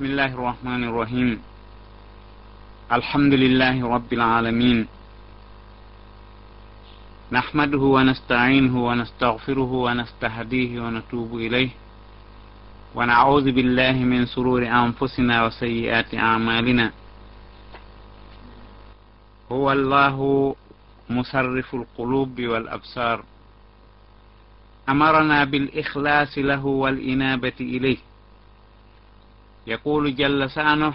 بسم الله الرحمن الرحيم الحمد لله رب العالمين نحمده ونستعينه ونستغفره ونستهديه ونتوب إليه ونعوذ بالله من سرور أنفسنا وسيئات أعمالنا هو الله مصرف القلوب والأبصار أمرنا بالإخلاص له والإنابة إليه yaqulu jalla sa'anoh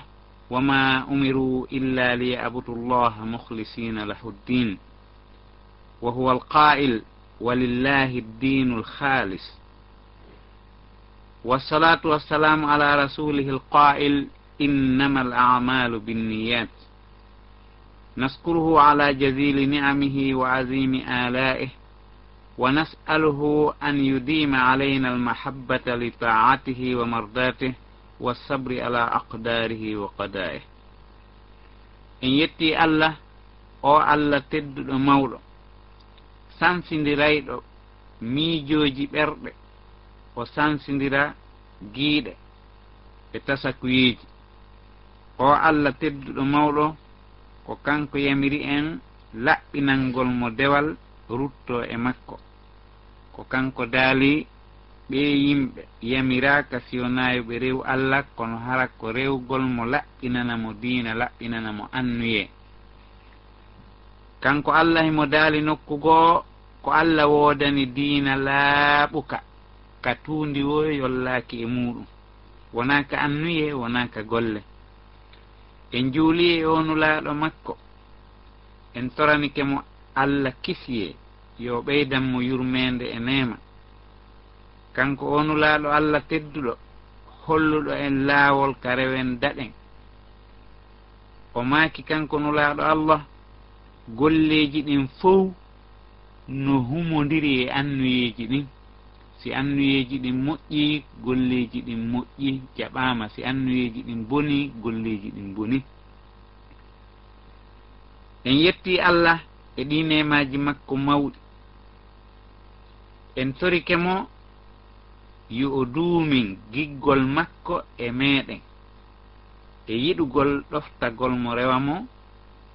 wama umiru illa liyabudu llaha mukhlisina lahu ddin wa huwa alqa'il walillahi ddinu lkhalis والصلاة والسلام على رسوله القائل إنما الأعمال بالنيات نشكره على جزيل نعمه وعظيم آلائه ونسأله أن يديم علينا المحبة لطاعته ومرضاته wasabri ala aqdarihi wa qada'ih en yetti allah o allah tedduɗo mawɗo sansidirayɗo miijoji ɓerɗe o sansidira giiɗe e tasakuyeji o allah tedduɗo mawɗo ko kanko yamiri en laɓɓinalngol mo dewal rutto e makko ko kanko daali ɓe yimɓe yamiraka siyonayoɓe rew allah kono hara ko rewgol mo laɓɓinanamo diina laɓɓinanamo annuye. Kanko allah himo daali nokku goo ko allah woodani diina laaɓuka ka tuundi wo yollaaki e muɗum wonaa ka annuye wonaa ka golle. En juuli e onulaaɗo makko en toranike mo allah kisiye yo ɓeydanmo yurmeende e nema kanko onulaaɗo allah tedduɗo holluɗo en laawol ka rewen daɗen. O maaki kanko nulaaɗo allah golleeji ɗin fof no humondiri e annuyeeji ɗin. Si annuyeeji ɗin moƴƴi golleeji ɗin moƴƴi jaɓaama. Si annuyeeji ɗin boni golleeji ɗin boni. En yetti allah e ɗi nemaaji makko mawɗi. En torike mo yo o duumin giggol makko e meɗen e yiɗugol ɗoftagol mo rewa mo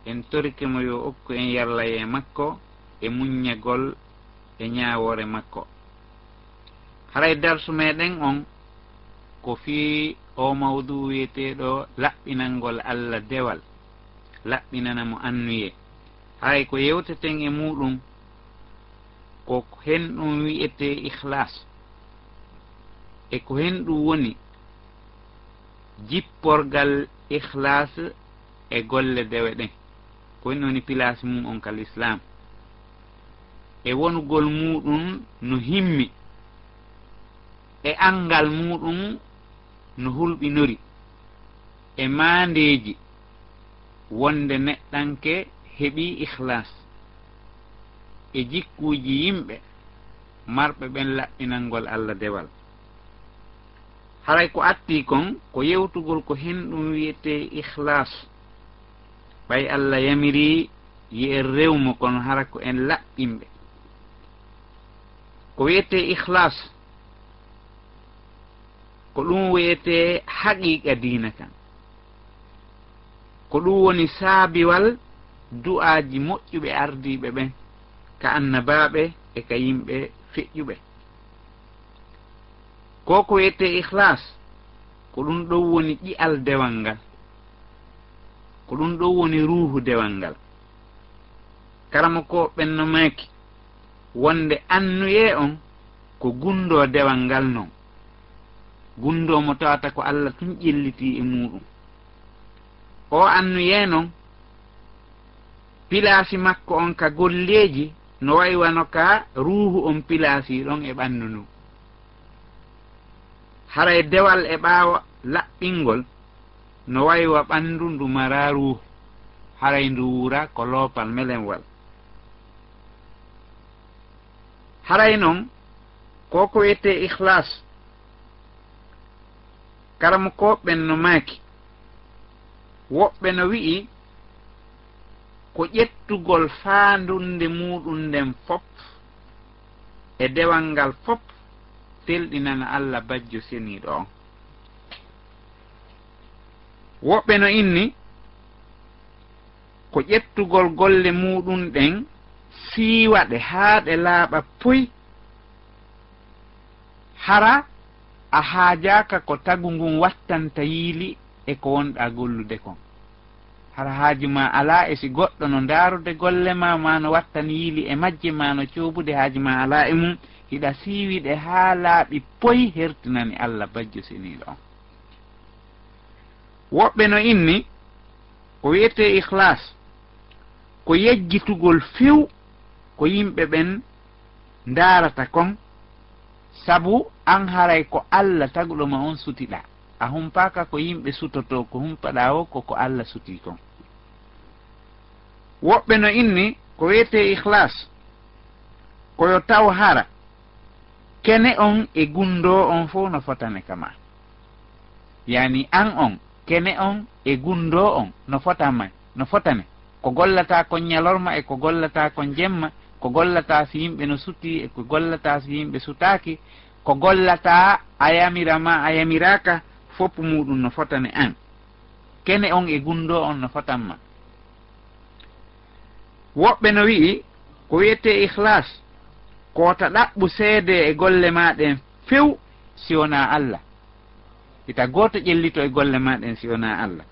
en torike mo yo okku en yallaye makko e muññagol e ñaawore makko. Haray darsu meɗen on ko fii o mawdu wiyeteɗo laɓɓinalngol allah dewal laɓɓinana mo annuye. Haray ko yewteten e muɗum ko hen ɗum wi'ete ihlas e ko hen ɗum woni jipporgal ihlas e golle dewe ɗen. Ko hen woni place mum on kal islam e wonugol muɗum no himmi. E angal muɗum no hulɓinori. E mandeji wonde neɗɗanke heeɓi ihlas e jikkuji yimɓe marɓe ɓen laɓɓinalngol allah dewal. haray ko atti kon ko yewtugol ko hen ɗum wiyete ihlas ɓay allah yamiri yi en rewmo kono hara ko en laɓɓinɓe. Ko wiyete ihlas ko ɗum wiyete haqiqa dina kan. Ko ɗum woni saabiwal du'aji moƴƴuɓe ardiɓe ɓen ka annabaɓe e ka yimɓe feƴƴuɓe. ko ko wiyete ihlas ko ɗum ɗon woni ƴi'al dewal ngal. Ko ɗum ɗon woni ruuhu dewal ngal. Karama ko ɓenno ɓennomaki wonde annuye on ko gundo dewal ngal noon gundo mo tawata ko allah tun ƴelliti e muɗum o annuye noon pilasi makko on ka golleji no waywano ka ruuhu on pilasi ɗon e ɓandu ndu. haray dewal e ɓaawa laɓɓingol no waywa ɓanndu ndu mararu haray ndu wura ko loopal melenwal haray noon ko ko wiyete ihlas karama koɓɓen no maaki woɓɓe no wi'i ko ƴettugol faandunde muɗum nden fop e dewal ngal fop telɗinana allah bajjo seniiɗo on. Woɓɓe no inni ko ƴettugol golle muɗum ɗen siiwa ɗe haa ɗe laaɓa puy hara a haajaka ko tagu ngun wattanta yiili e ko wonɗa gollude kon. hara haaji ma ala e si goɗɗo no ndaarude golle ma ma no wattan yiili e majje ma no coobude haaji ma ala e mum hiɗa siiwiɗe haa laaɓi poyi hertinani allah bajjo siniiɗo on. Woɓɓe no inni ko wiyete ihlas ko yejjitugol few ko yimɓe ɓen ndaarata kon sabu an haray ko allah taguɗoma on sutiɗa. a humpaka ko yimɓe sutoto ko humpaɗa o koko allah suti kon. Woɓɓe no inni ko wiyete ihlas koyo taw hara. Kene on e gundo on fo no fotane kama. Yani an on kene on e gundo on no fotama no fotane. Ko gollata kon ñalorma e ko gollata kon jemma ko gollata so yimɓe no suti e ko gollata so yimɓe sutaki ko gollata a yamirama a yamiraka foppu muɗum no fotani an. Kene on e gundo on no fotanma woɓɓe no wi'i ko wiyete ihlas ko ɗaɓɓu seede e golle maɗen few si wona allah. Ita gooto ƴellito e golle maɗen si wona allah.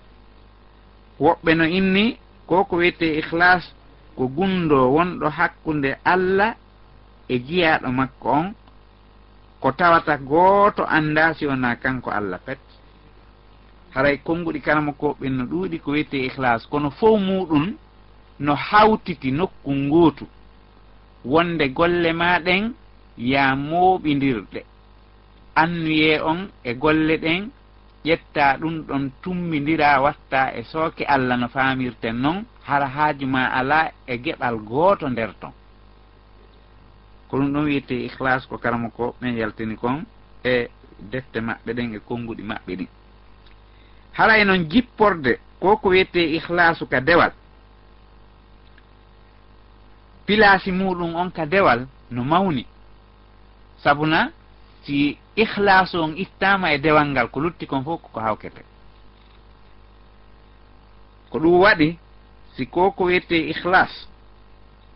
Woɓɓe no inni ko ko wiyete ihlas ko gundo wonɗo hakkunde allah e jiyaɗo makko on ko tawata gooto annda si wona kanko allah pet. haray konnguɗi kana makko ɓen no ɗuuɗi ko wiyete ihlas kono fof muɗum no hawtiti nokku ngootu wonde golle maɗen ya mooɓidirɗe annuye on e golle ɗen ƴetta ɗum ɗon tummidira watta e sooke allah no faamirten noon hara haaju ma ala e geɓal gooto nder ton. Ko ɗum ɗon wiyete ihlas ko karama ko ɓen yaltini kon e defte maɓɓe ɗen e konnguɗi maɓɓe ɗin haray noon jipporde ko ko wiyete ihlasu ka dewal. Pilasi muɗum on ka dewal no mawni. Sabuna si ihlasu on ittama e dewal ngal ko lutti kon fof koko hawkete. Ko ɗum waɗi si ko ko wiyete ihlas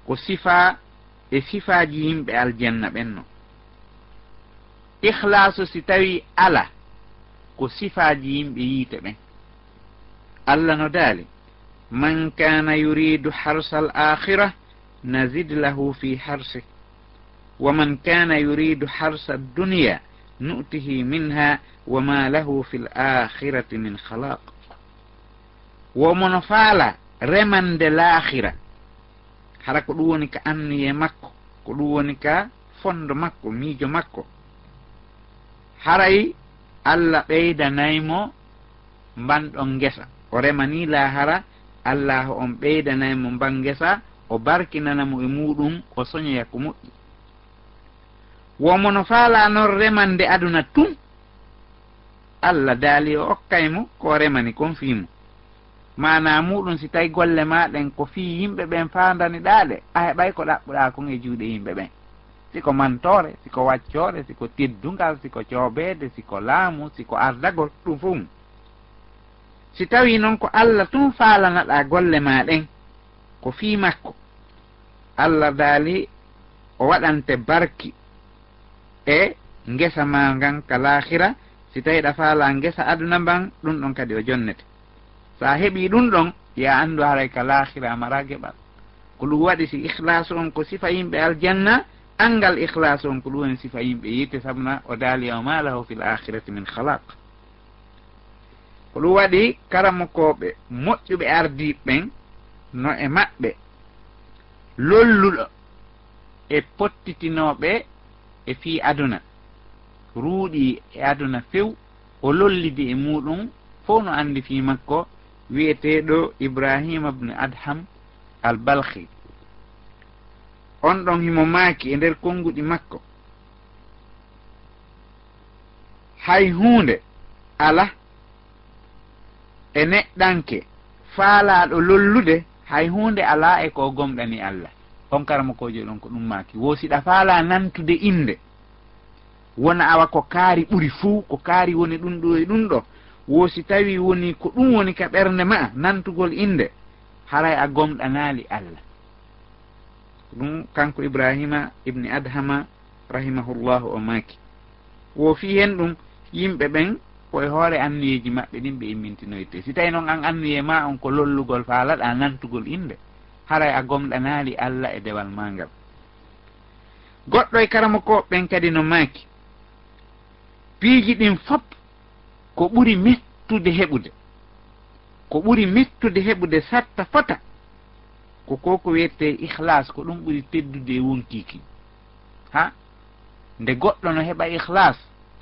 ko sifa e sifaji yimɓe aljanna ɓenno. Ihlasu si tawi ala ko sifaji yimɓe yiite ɓen allah no daali man kana yuridu harsa al akhira nazid lahu fi harse wa man kana yuridu harsa dunia nu'tihi minha wa ma lahu fi l akhirati min khalaq womono faala remande laakhira hara ko ɗum woni ka anniye makko ko ɗum woni ka fondo makko miijo makko. Haray allah ɓeydanaymo mbanɗon ngesa. O rema ni lahara allah on ɓeydanaymo mban ngesa o barkinanamo e muɗum o soñoya ko moƴƴi. Womono faala noon remande aduna tun allah daali o okkaymo ko remani kon fiimo. Mana muɗum si tawi golle maɗen ko fii yimɓe ɓen fandani ɗaɗe a heɓay ko ɗaɓɓuɗa kon e juuɗe yimɓe ɓen. siko mantore siko waccore siko teddungal siko cooɓeede siko laamu siko ardagol ɗum fuu. Si tawi noon ko allah tun faalanaɗa golle maɗen ko fii makko allah daali o waɗante barki e ngesa ma ngan ka lahira si tawi ɗa faala ngesa aduna mban ɗum ɗon kadi o jonnete. So a heɓi ɗum ɗon ya anndu haray ka lahira mara geɓal ko ɗum waɗi si ihlasu on ko sifa yimɓe aljanna angal ihlas on ko ɗum woni sifa yimɓe yitte sabuna o daali o malahu fil akhirati min halaq ko ɗum waɗi karamokoɓe moƴƴuɓe ardiɓe ɓen no e maɓɓe lolluɗo e pottitinoɓe e fi aduna. Ruuɗi e aduna few o lollidi e muɗum fof no andi fi makko wiyeteɗo ibrahima bne adham al balhi on ɗon himo maaki e nder konnguɗi makko. Hay huunde ala e neɗɗanke faalaaɗo lollude hay huunde alaa e ko gomɗani allah. On karamakojo ɗon ko ɗum maaki. Woosiɗa faala nantude innde. Wona awa ko kaari ɓuri fuu ko kaari woni ɗum ɗo e ɗum ɗo. Wo si tawi woni ko ɗum woni ka ɓernde ma nantugol innde haray a gomɗanaali allah. ɗum kanko ibrahima ibni adhama rahimahullahu o maaki. Wo fi hen ɗum yimɓe ɓen koye hoore anniyeji maɓɓe ɗin ɓe immintinoyte. Si tawi noon an anniye ma on ko lollugol faalaɗa nantugol inde haray a gomɗanaali allah e dewal ma ngal goɗɗo e karama ko ɓen kadi no maaki. Piiji ɗin fop ko ɓuri mettude heɓude. Ko ɓuri mettude heɓude satta fota. ko koko wiyete ihlas ko ɗum ɓuri teddude e wonkiki. Ha? Nde goɗɗo no heɓa ihlas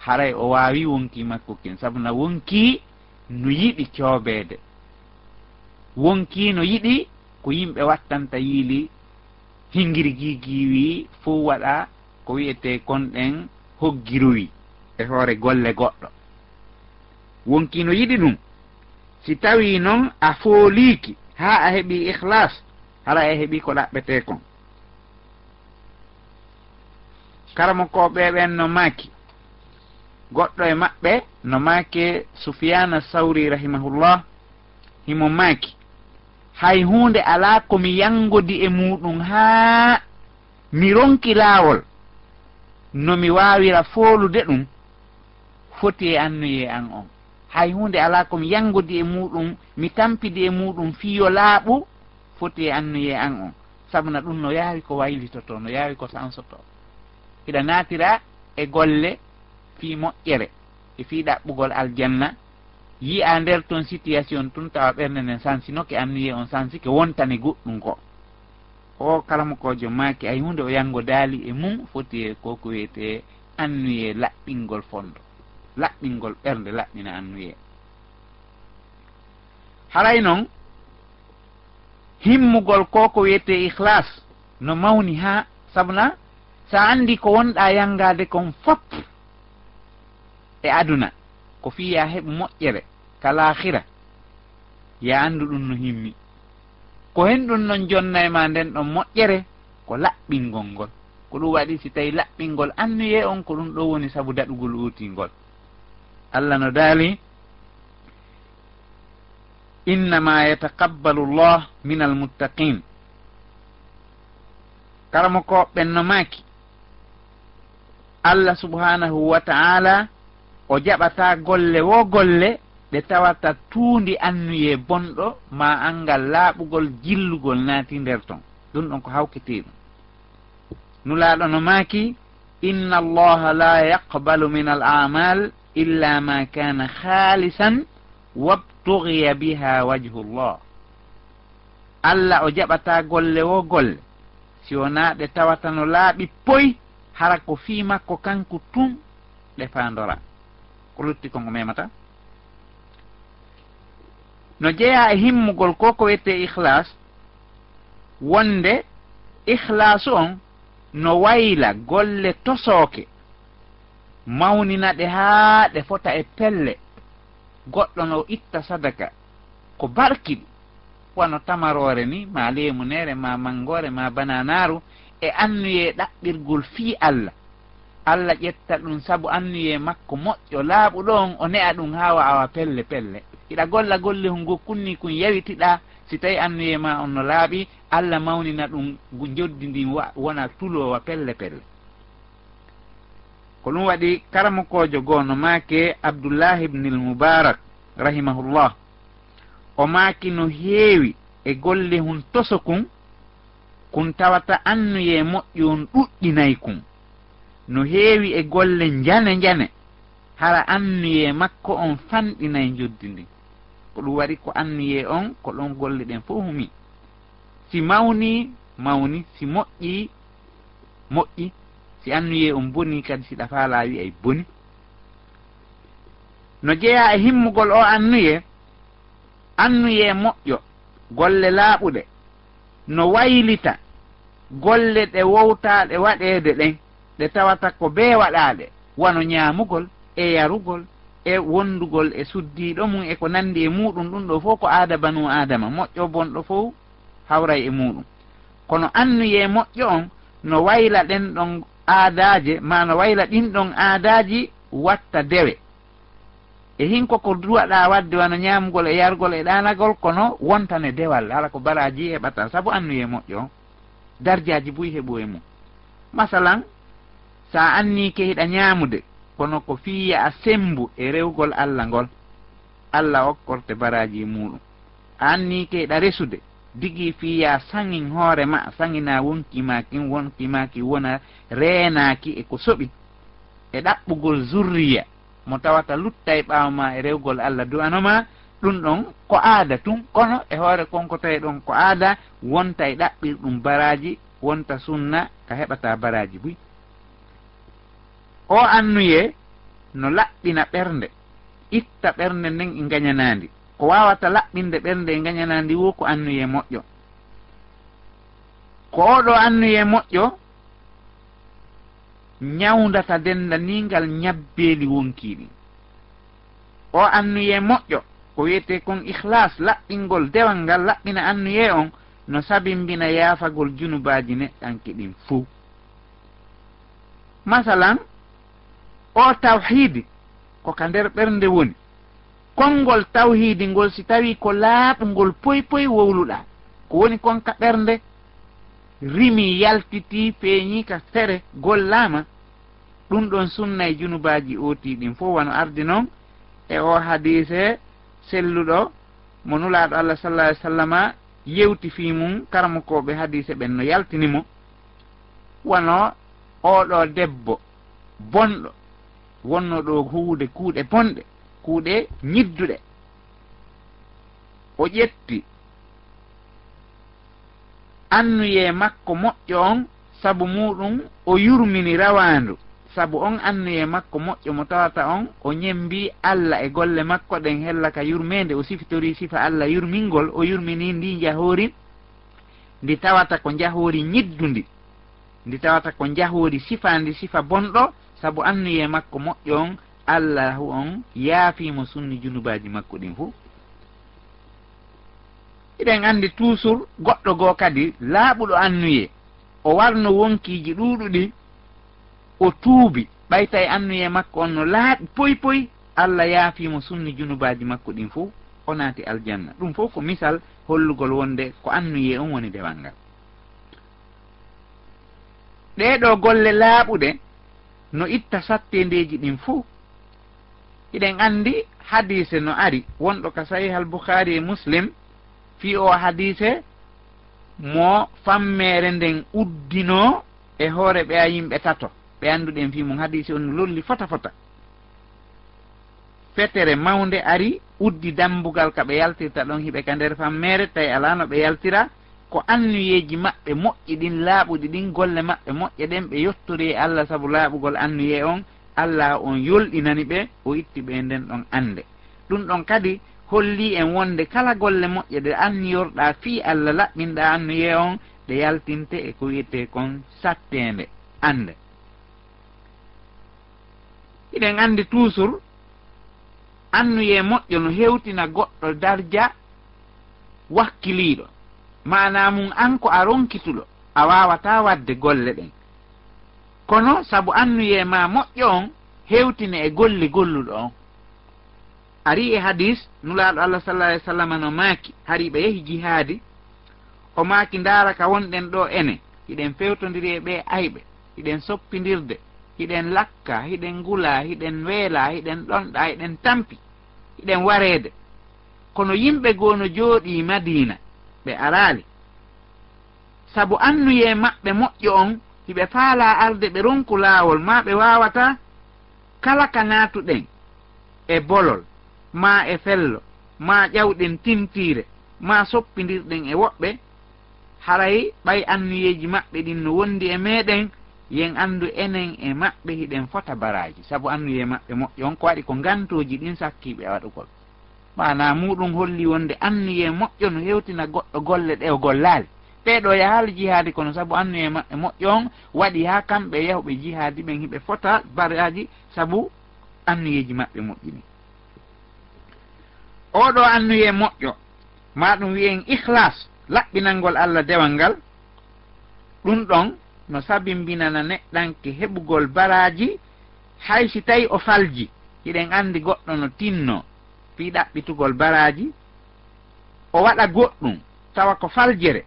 haray o wawi wonki makko kin saabu na wonki no yiɗi coobeede. Wonki no yiɗi ko yimɓe wattanta yiili hingirgigiwi fo waɗa ko wiyete konɗen hoggirowi e hoore golle goɗɗo. Wonki no yiɗi ɗum si tawi noon a fooliiki ha a heɓi ihlas hala e heeɓi ko ɗaɓɓete ɗaɓɓetekom karamo ko ɓeɓen no maaki. Goɗɗo e maɓɓe no maake sufiyana sawri rahimahullah himo maaki. Hay hunde ala komi yangodi e muɗum haa mi ronki laawol. Nomi waawira foolude ɗum foti e annuye an on. Hay hunde ala komi yangodi e muɗum mi tampidi e muɗum fiyo laaɓu foti e annuye an on sabuna ɗum no yaawi ko waylitoto no yaawi ko sansoto. Hiɗa naatira e golle fii moƴƴere e fii ɗaɓɓugol aljanna. Yiya nder toon situation tun tawa ɓernde nden sansinoke annuye on sansike wontani goɗɗum ko. O kalamo kojo maaki ay hunde o yango daali e mum foti e koko wiyete annuye laɓɓingol fondo. Laɓɓingol ɓernde laɓɓina annuye haray noon himmugol ko ko wiyete ihlas no mawni ha sabuna sa andi ko wonɗa yangade kon fop e aduna. Ko fiya heɓ moƴƴere kala hira ya andu ɗum no himmi. Ko hen ɗum noon jonna e ma nden ɗon moƴƴere ko laɓɓingol ngol. Ko ɗum waɗi si tawi laɓɓingol annuye on ko ɗum ɗo woni saabu daɗugol uutingol allah no daali innama yataqabbalu llah min almuttaqin karamo ko ɓenno maaki allah subhanahu wa taala o jaɓata golle wo golle ɗe tawata tuundi annuye bonɗo ma angal laaɓugol jillugol naati nder ton ɗum ɗon ko hawkete ɗum nulaaɗo no maaki inna allaha la yaqbalu min al amal illa ma kana halisan wabt btugiya biha wajhu llah. Allah o jaɓata golle wo golle. Si wona ɗe tawata no laaɓi poy hara ko fii makko kanko tun ɗe faandora. Ko lutti konko memata. No jeeya e himmugol ko ko wiyete ihlas wonde ihlasu on no wayla golle tosooke mawnina ɗe haa ɗe fota e pelle. goɗɗo no itta sadaka ko barkiɗi wano tamarore ni ma lemunere ma mangore ma bananaru e annuye ɗaɓɓirgol fii allah. Allah ƴetta ɗum saabu annuye makko moƴƴo laaɓuɗo on o ne'a ɗum haa wawa pelle pelle. Iɗa golla golle hungo kunni kun yawitiɗa si tawi annuye ma on no laaɓi allah mawnina ɗum joddi ndin wona tulowa pelle pelle. ko ɗum waɗi karamokojo goo no maake abdoullahi ibnil moubarak rahimahullah. O maaki no heewi e golle hun toso kun kun tawata annuye moƴƴi on ɗuɗɗinayi kun. No heewi e golle njane njane hara annuye makko on fanɗinayi joddi ndin ko ɗum waɗi ko annuye on ko ɗon golle ɗen fof humi. Si mawni mawni si moƴƴi moƴƴi si annuye on boni kadi siɗa fa wi ay boni no jeeya e himmugol o annuye annuye moƴƴo golle laaɓuɗe. No waylita golle ɗe wowtaɗe waɗeede ɗen ɗe tawata ko bee waɗaaɗe. Wano ñaamugol e yarugol e wondugol e suddiiɗo mum e ko nanndi e muɗum ɗum ɗo fof ko aada banu adama moƴƴo bonɗo fof hawray e muɗum kono annuye moƴƴo on no wayla ɗen ɗon aadaje mana wayla ɗin ɗon aadaji watta dewe. E hinko ko duwaɗa wadde wano ñamgol e yargol e ɗanagol kono wontane dewal ala ko baraji heɓata saabu annuye moƴƴo dardiaji buy heɓo e mum. Masalan sa anni kehiɗa ñamude kono ko fiya a sembu e rewgol allah ngol. Allah okkorte baraji muɗum a anni kehiɗa resude digi fiya sangin hoorema sangina wonkima kin wonkima ki wona reenaki e ko soɓi. E ɗaɓɓugol zurriya. Mo tawata lutta e ɓaawa ma e rewgol allah. Du'anoma ɗum ɗon ko aada tun kono e hoore konko tawi ɗon ko aada wonta e ɗaɓɓir ɗum baraji wonta sunna ka heɓata baraji buy. O annuye no laɓɓina ɓernde. Itta ɓernde nden e gañanandi ko wawata laɓɓinde ɓernde gañana ndi wo ko annuye moƴƴo. Ko oɗo annuye moƴƴo ñawdata dendanigal ñabbeeli wonkiiɗi o annuye moƴƴo ko wiyete kon ihlas laɓɓingol dewal ngal laɓɓina annuye on no sabimbina yaafagol junubaji neɗɗanke ɗin fuu. Masalan o tawhidi ko ka nder ɓernde woni konngol tawhidi ngol si tawi ko laaɓngol poy poy wowluɗa ko woni konka ɓernde rimi yaltiti feeñi ka sere gollama ɗum ɗon sunna e junubaji ooti ɗin fof wano ardi noon e o hadise selluɗo mo nulaɗo allah sallah alih sallama yewti fi mum karmakoɓe hadise ɓen no yaltinimo. Wano oɗo debbo bonɗo wonno ɗo huwude kuuɗe bonɗe. kuuɗe ñidduɗe. O ƴetti. Annuye makko moƴƴo on sabu muɗum o yurmini rawandu sabu on annuye makko moƴƴo mo tawata on o ñembi allah e golle makko ɗen hella ka yurmede o sifitori sifa allah yurmingol o yurmini ndi jahoori ndi tawata ko jahoori ñiddundi. Ndi tawata ko jahoori sifandi sifa bonɗo. Sabu annuye makko moƴƴo on allahu on yaafimo sunni junubaji makko ɗin fuu eɗen andi toujours goɗɗo goo kadi laaɓuɗo annuye o warno wonkiiji ɗuuɗuɗi o tuubi ɓayta e annuye makko on no laaɓi poy poy allah yaafimo sunni junubaji makko ɗin fuu o naati aljanna. Ɗum fof ko misal hollugol wonde ko annuye on woni dewal ngal ɗeɗo golle laaɓuɗe no itta sattendeji ɗin fuu iɗen andi hadise no ari. Wonɗo ka sahih al boukhari e muslim fi o hadise mo fammere nden uddino e hoore ɓeya yimɓe tato. Ɓe annduɗen fi mum hadise on lolli fota fota. Fetere mawde ari uddi dambugal ka ɓe yaltirta ɗon hiɓe ka nder fammere tawi alano ɓe yaltira ko annuyeji maɓɓe moƴƴi ɗin laaɓuɗi ɗin golle maɓɓe moƴƴe ɗen ɓe yettori e allah saabu laaɓugol annuye on allah on yolɗinani ɓe o itti ɓe nden ɗon ande ɗum ɗon kadi holli en wonde kala golle moƴƴe ɗe anniyorɗa fii allah laɓɓinɗa anniye on ɗe yaltinte e ko wiyete kon sattende ande iɗen andi toujours annuye moƴƴo no hewtina goɗɗo darja wakkiliɗo mana mum an ko a ronkituɗo a wawata wadde golle ɗen. kono sabu annuye ma moƴƴo on hewtine e golle golluɗo on. Ari e hadis nulaɗo allah sallah alih w sallam no maaki hari ɓe yehi jihaadi o maaki ndaara ka wonɗen ɗo ene hiɗen fewtodiri e ɓe ayɓe hiɗen soppidirde hiɗen lakka hiɗen ngula hiɗen weela hiɗen ɗonɗa hiɗen tampi hiɗen wareede. Kono yimɓe goo no jooɗi madina ɓe araali. Sabu annuye maɓɓe moƴƴo on hiɓe faala arde ɓe ronku laawol ma ɓe waawata kala ka naatuɗen e bolol ma e fello ma ƴawɗen timtiire ma soppindirɗen e woɓɓe haray ɓay anniyeeji maɓɓe ɗin no wondi e meeɗen yen anndu enen e maɓɓe hiɗen fota baraji sabu annuye maɓɓe moƴƴo on ko waɗi ko ngantoji ɗin sakkiɓe e waɗugol. Mana muɗum holli wonde annuye moƴƴo no hewtina goɗɗo golle ɗe e o gollaali ɓeɗo yahaali jihaadi kono sabu annu e maɓɓe moƴƴo on waɗi ha kamɓe yahuɓe jihaadi ɓen hiɓe fota baraji sabu annuyeji maɓɓe moƴƴini oɗo annuye moƴƴo ma ɗum wiyen ihlas laɓɓinalngol allah dewal ngal ɗum ɗon no sabimbinana neɗɗanke heɓugol baraji hay si tawi o falji hiɗen andi goɗɗo no tinno fi ɗaɓɓitugol baraji o waɗa goɗɗum tawa ko faljere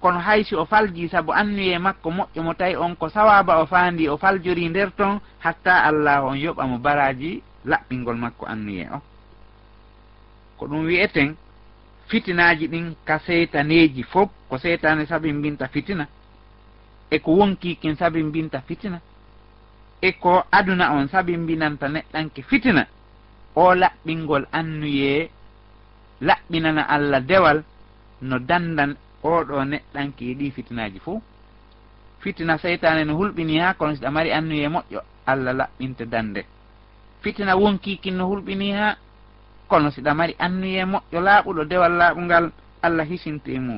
kono haysi o falji saabu annuye makko moƴƴo mo tawi on ko sawaba o faandi o faljori nder ton hatta allah on yoɓamo baraji laɓɓingol makko annuye o. Ko ɗum wiyeten fitinaji ɗin ka seytaneji fof ko seytane saabi mbinta fitina e ko wonkikin saabi mbinta fitina e ko aduna on saabi mbinanta neɗɗanke fitina o laɓɓingol annuye laɓɓinana allah dewal no dandan oɗo neɗɗanki yiɗi fitinaji fuu. Fitina seytane no hulɓini ha kono siɗa mari annuye moƴƴo allah laɓɓinte dande fitina wonkikin no hulɓini ha kono siɗa mari annuye moƴƴo laaɓuɗo dewal laaɓungal allah hisinte muɗum